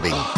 Fenomen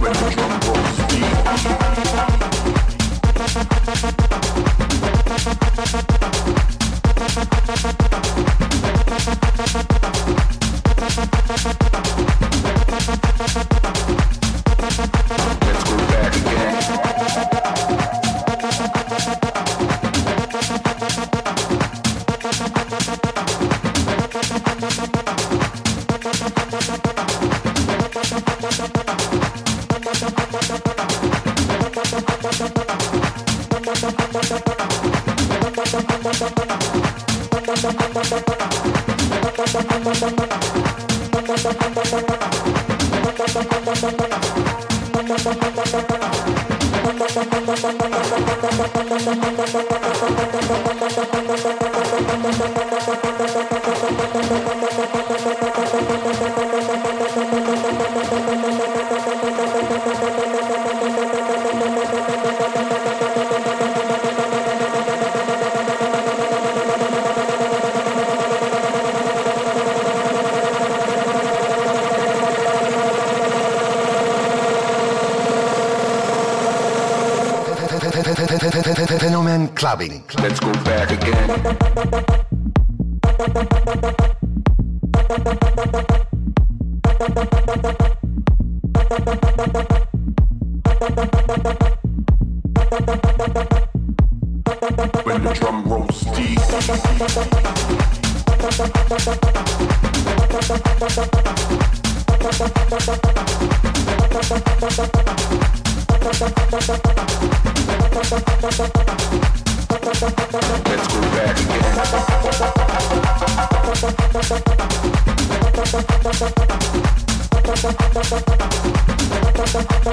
When Clubbing. Let's go back again.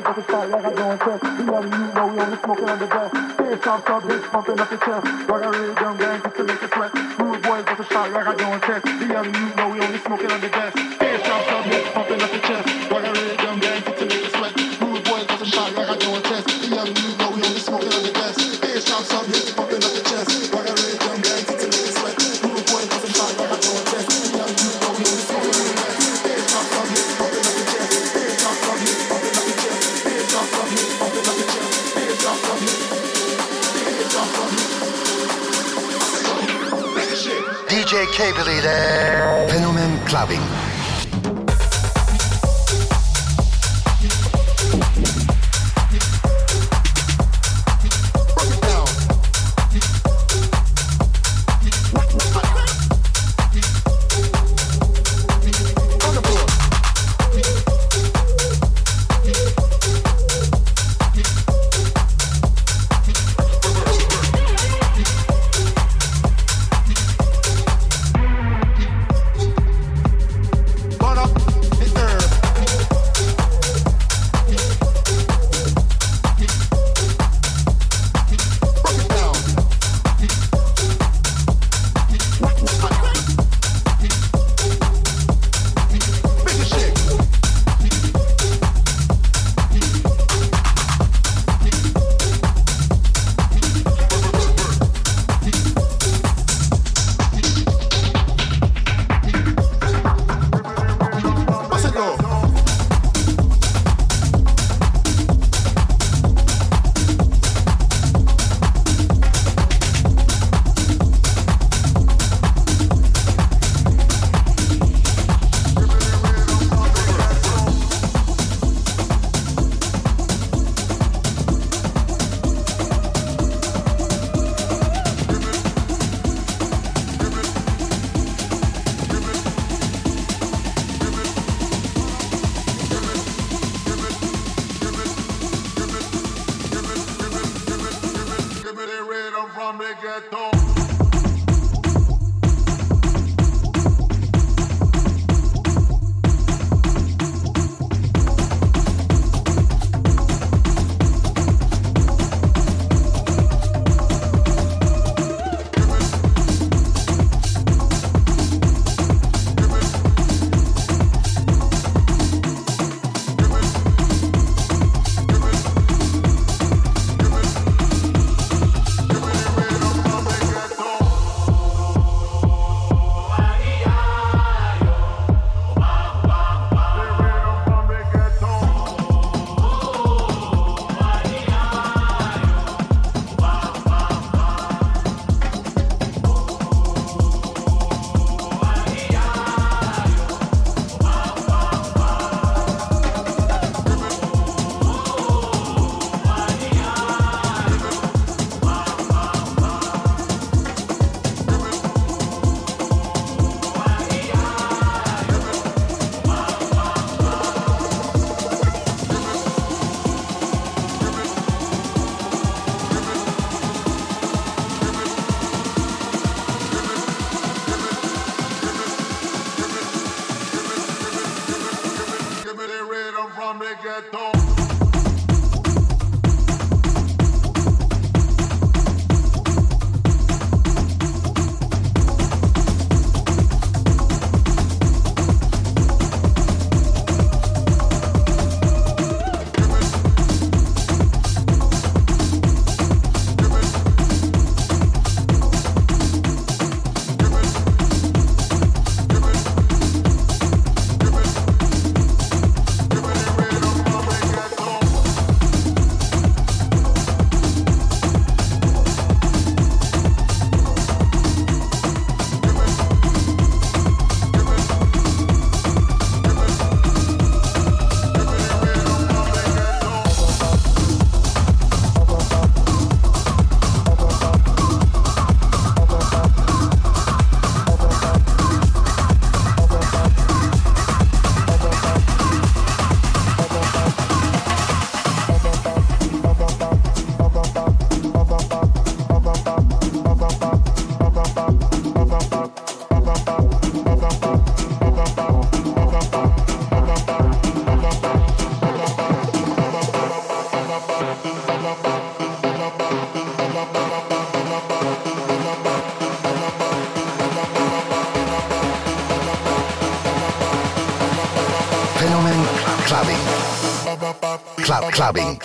buzz like a fire, I got no intent. We letting you know we only smoking on the bed. Can't stop, bitch, pumping up your chest. Like a real dumb gang, just clubbing. Clubbing.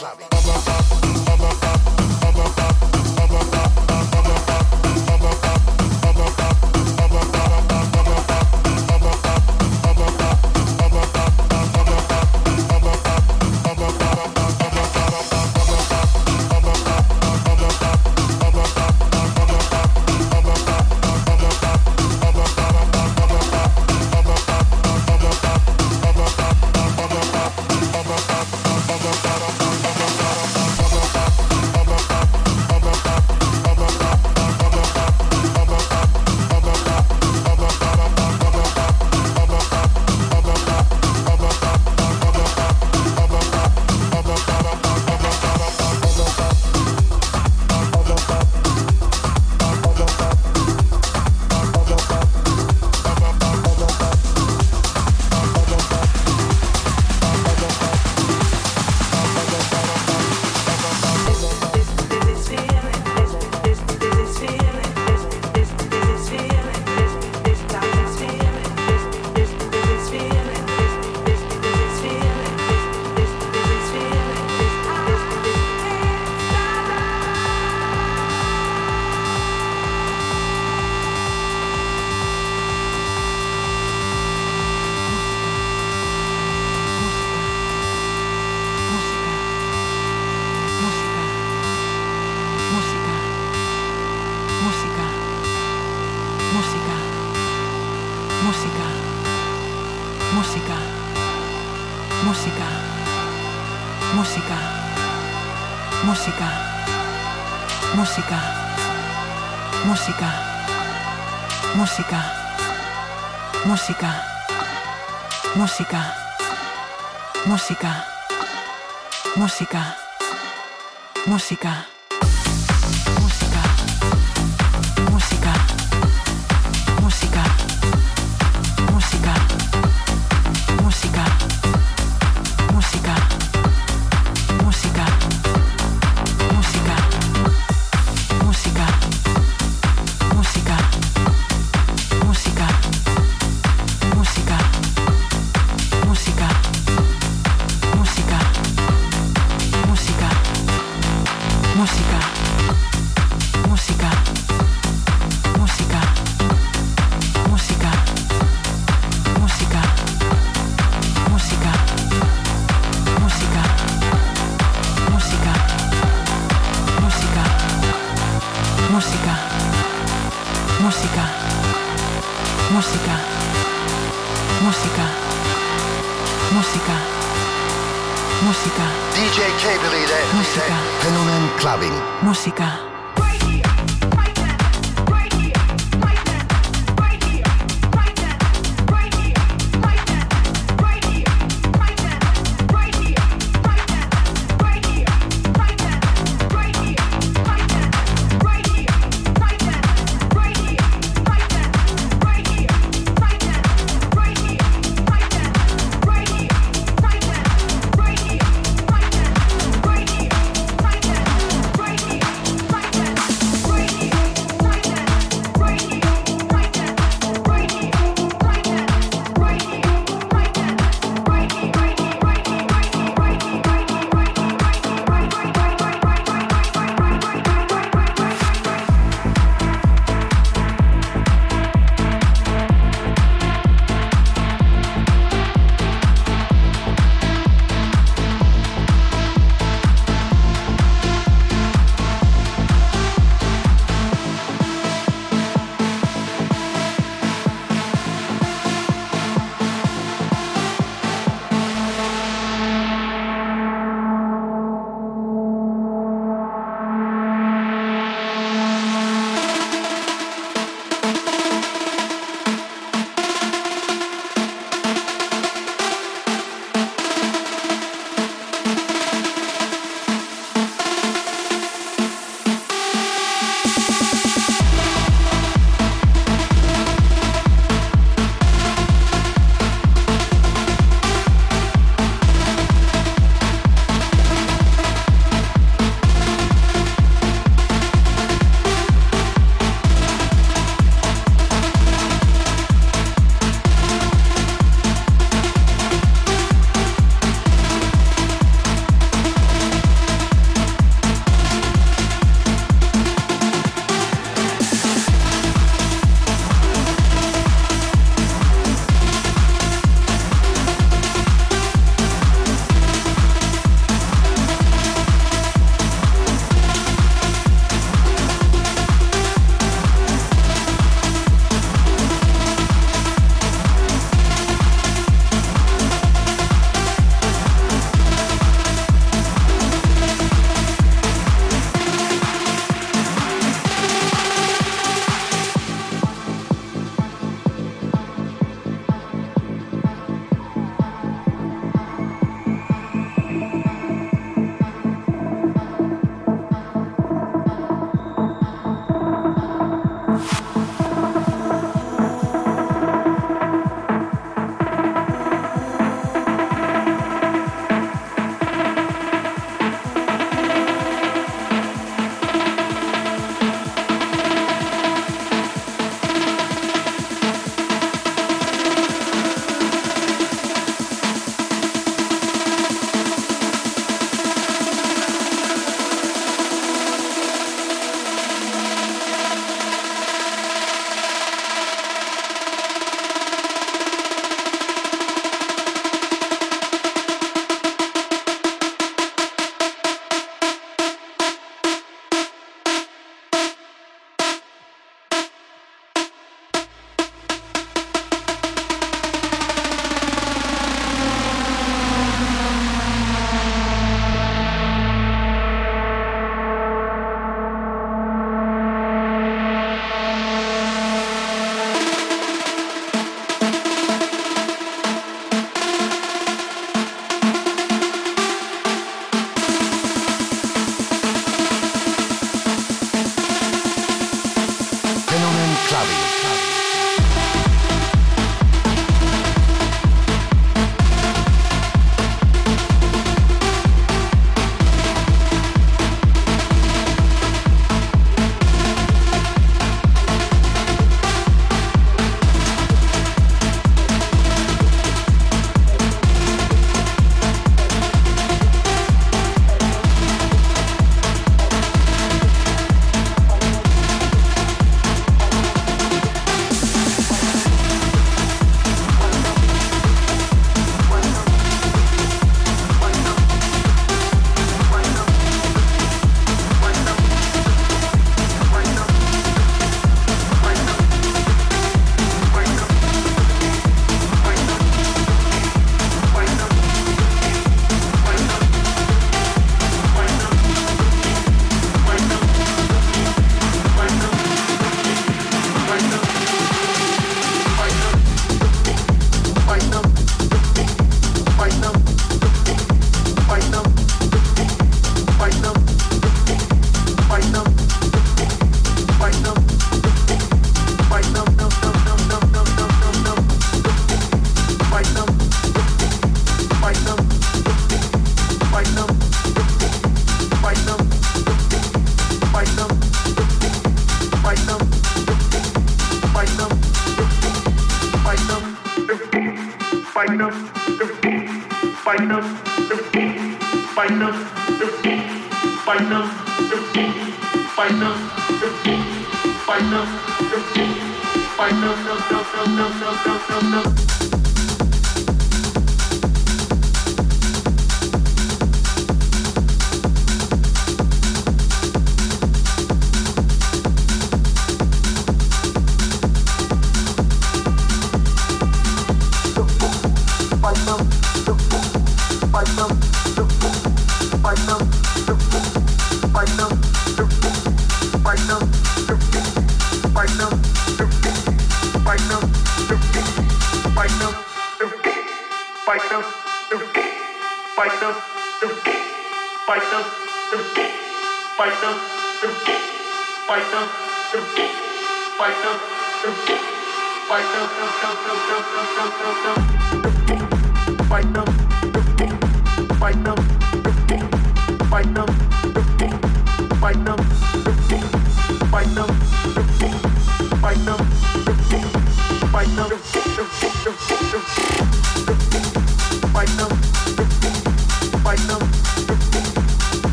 Música, música.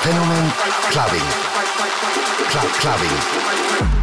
Fenomen Clubbin'. Club Clubbing.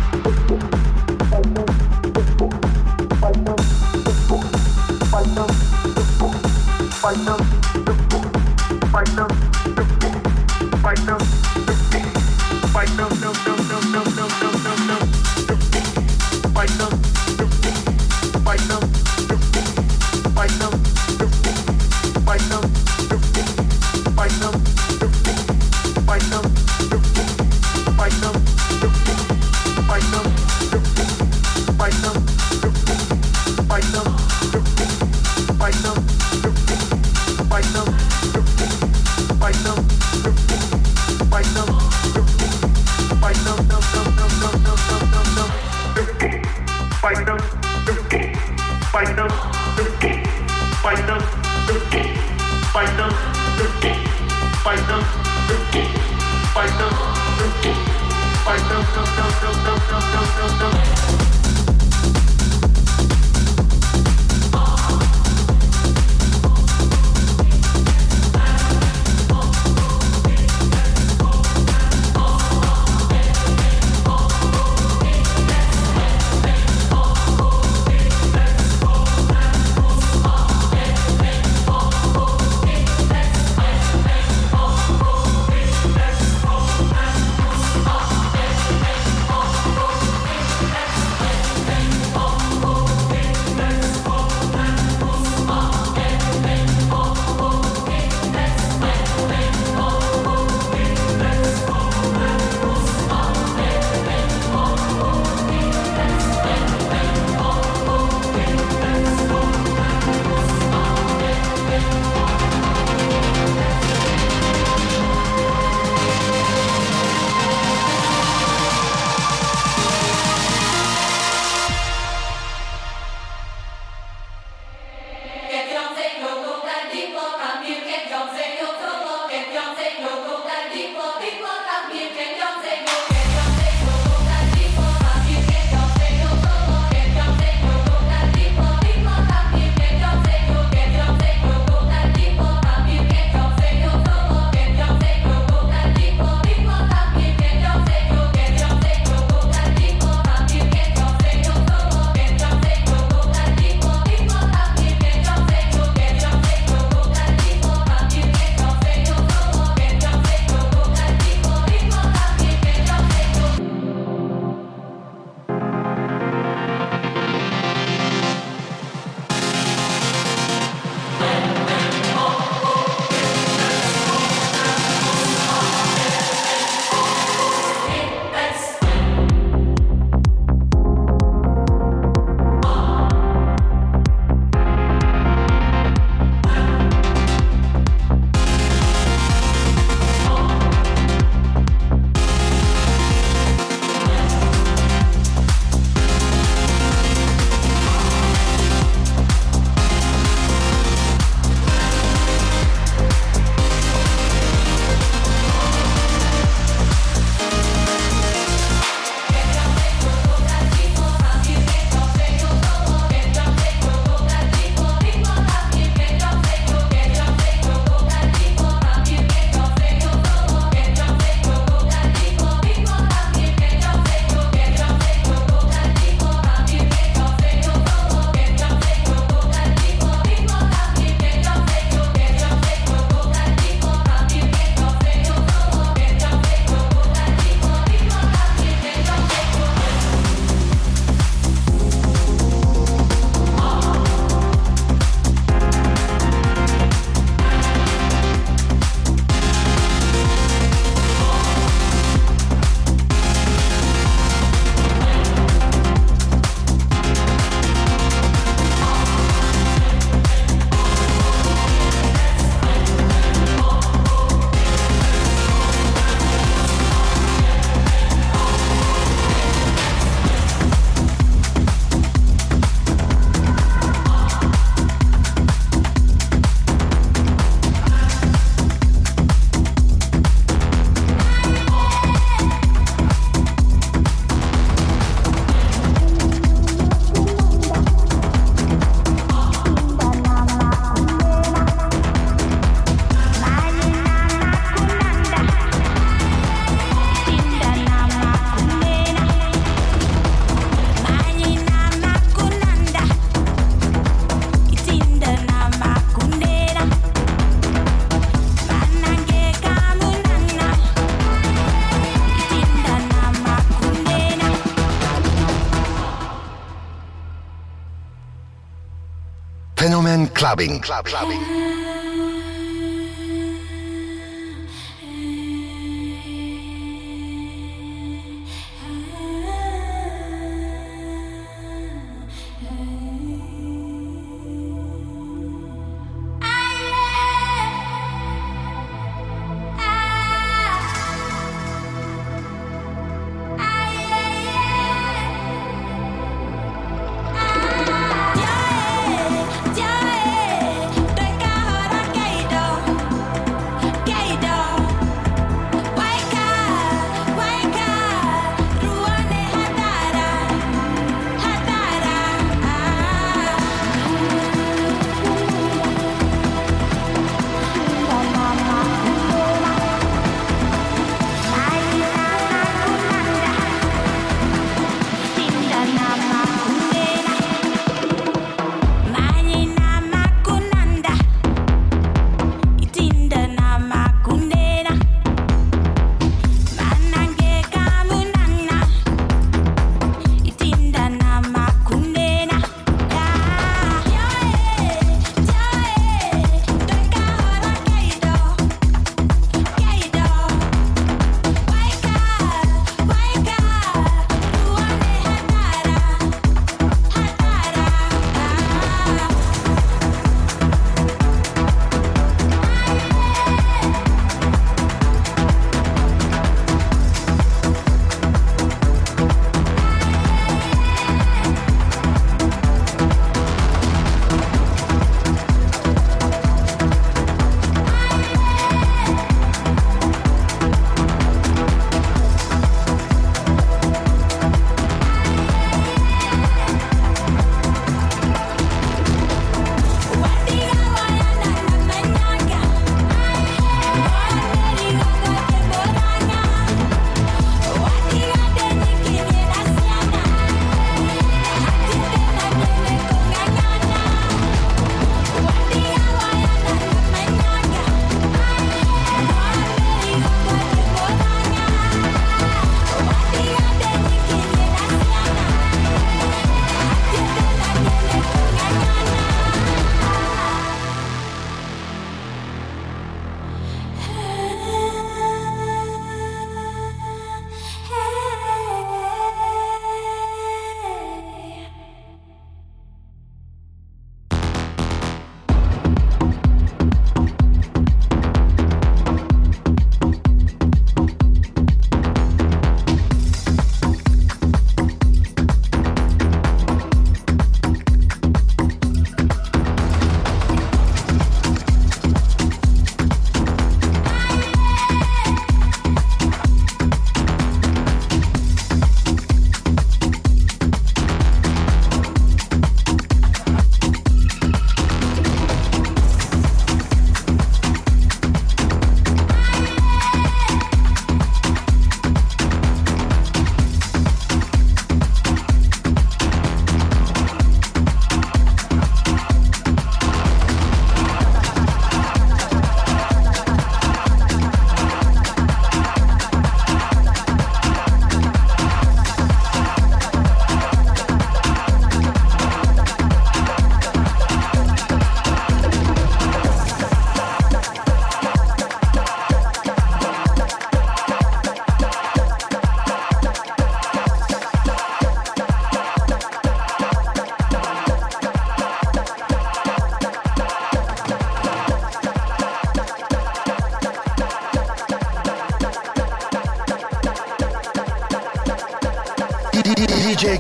clubbing. clubbing.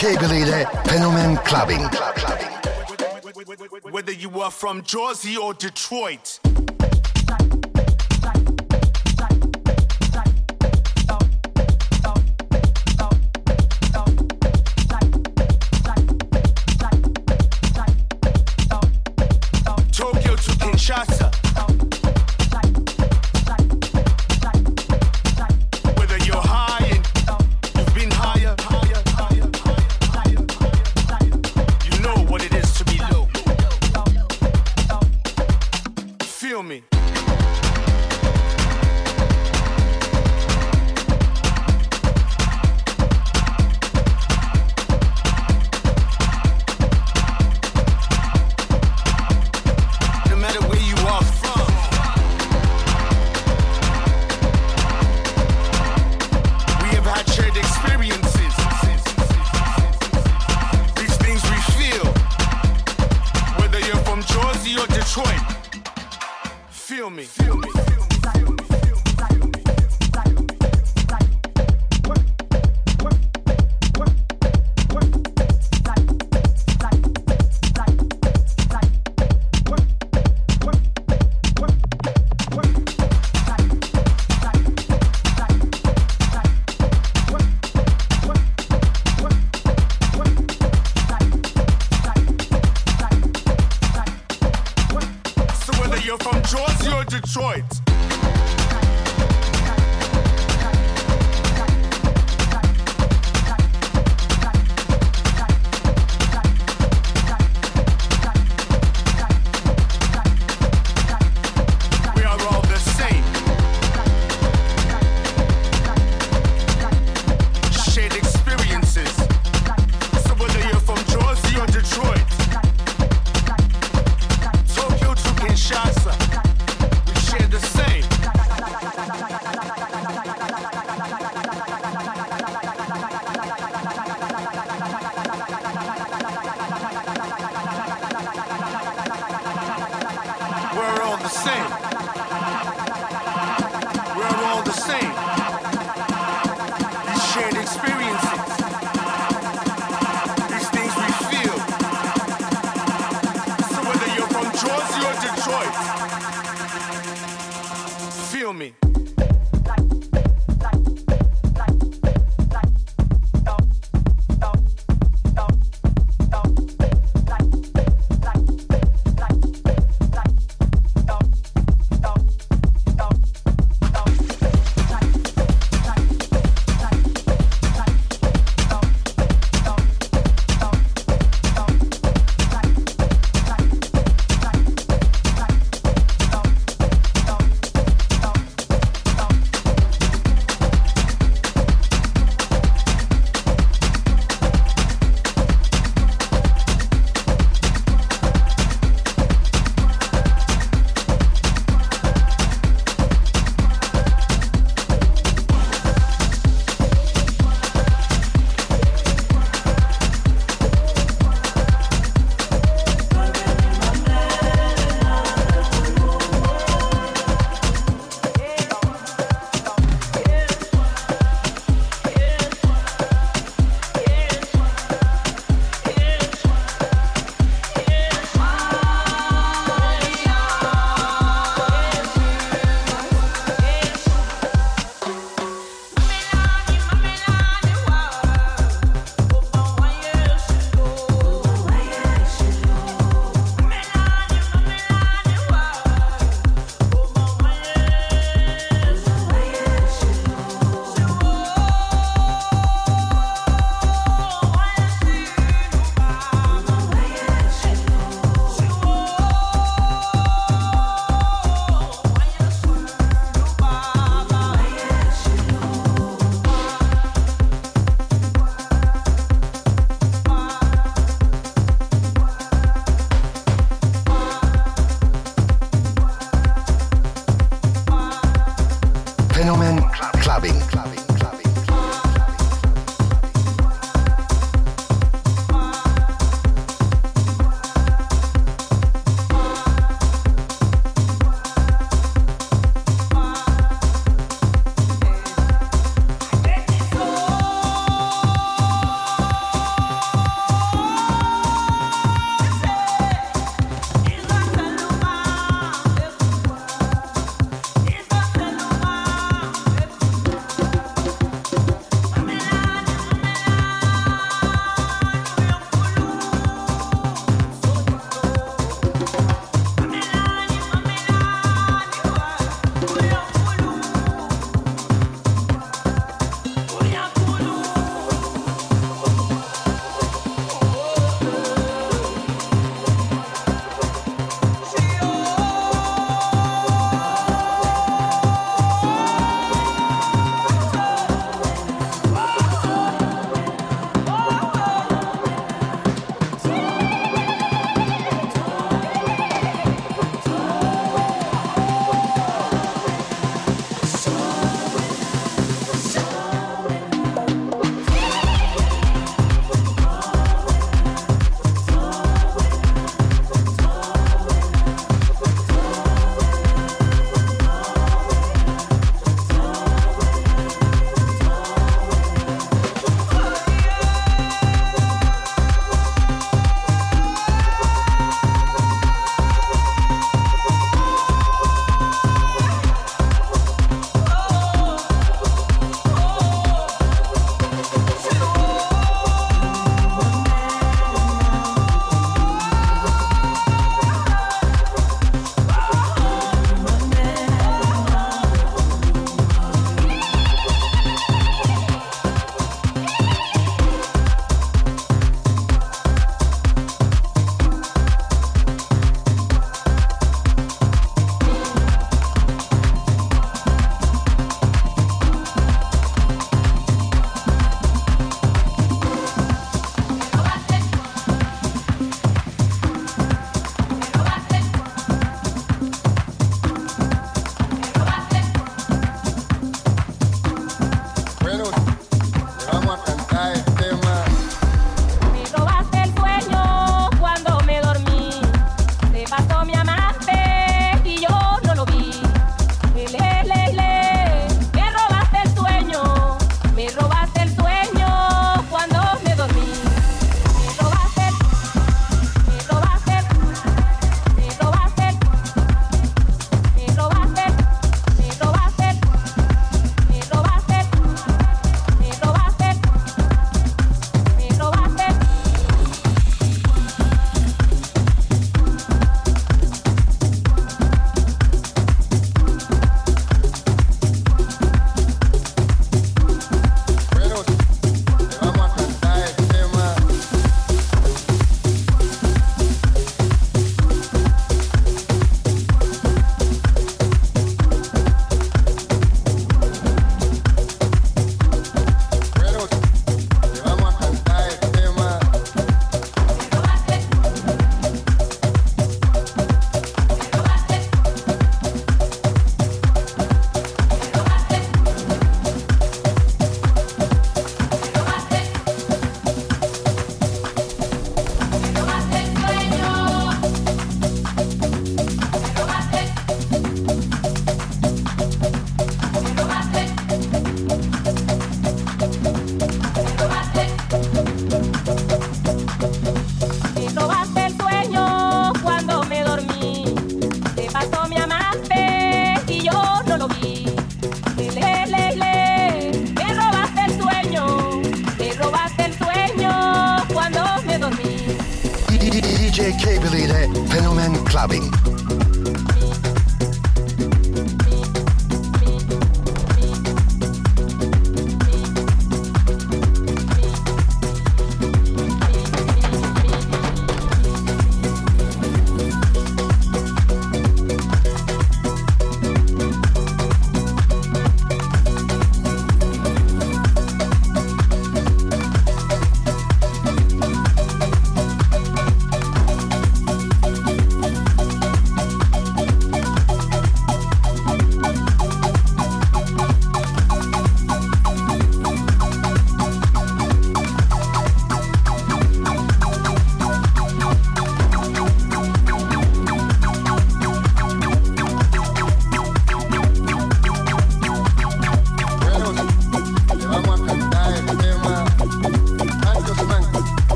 Kegelede Fenomen Clubbin'. Whether you are from Jersey or Detroit.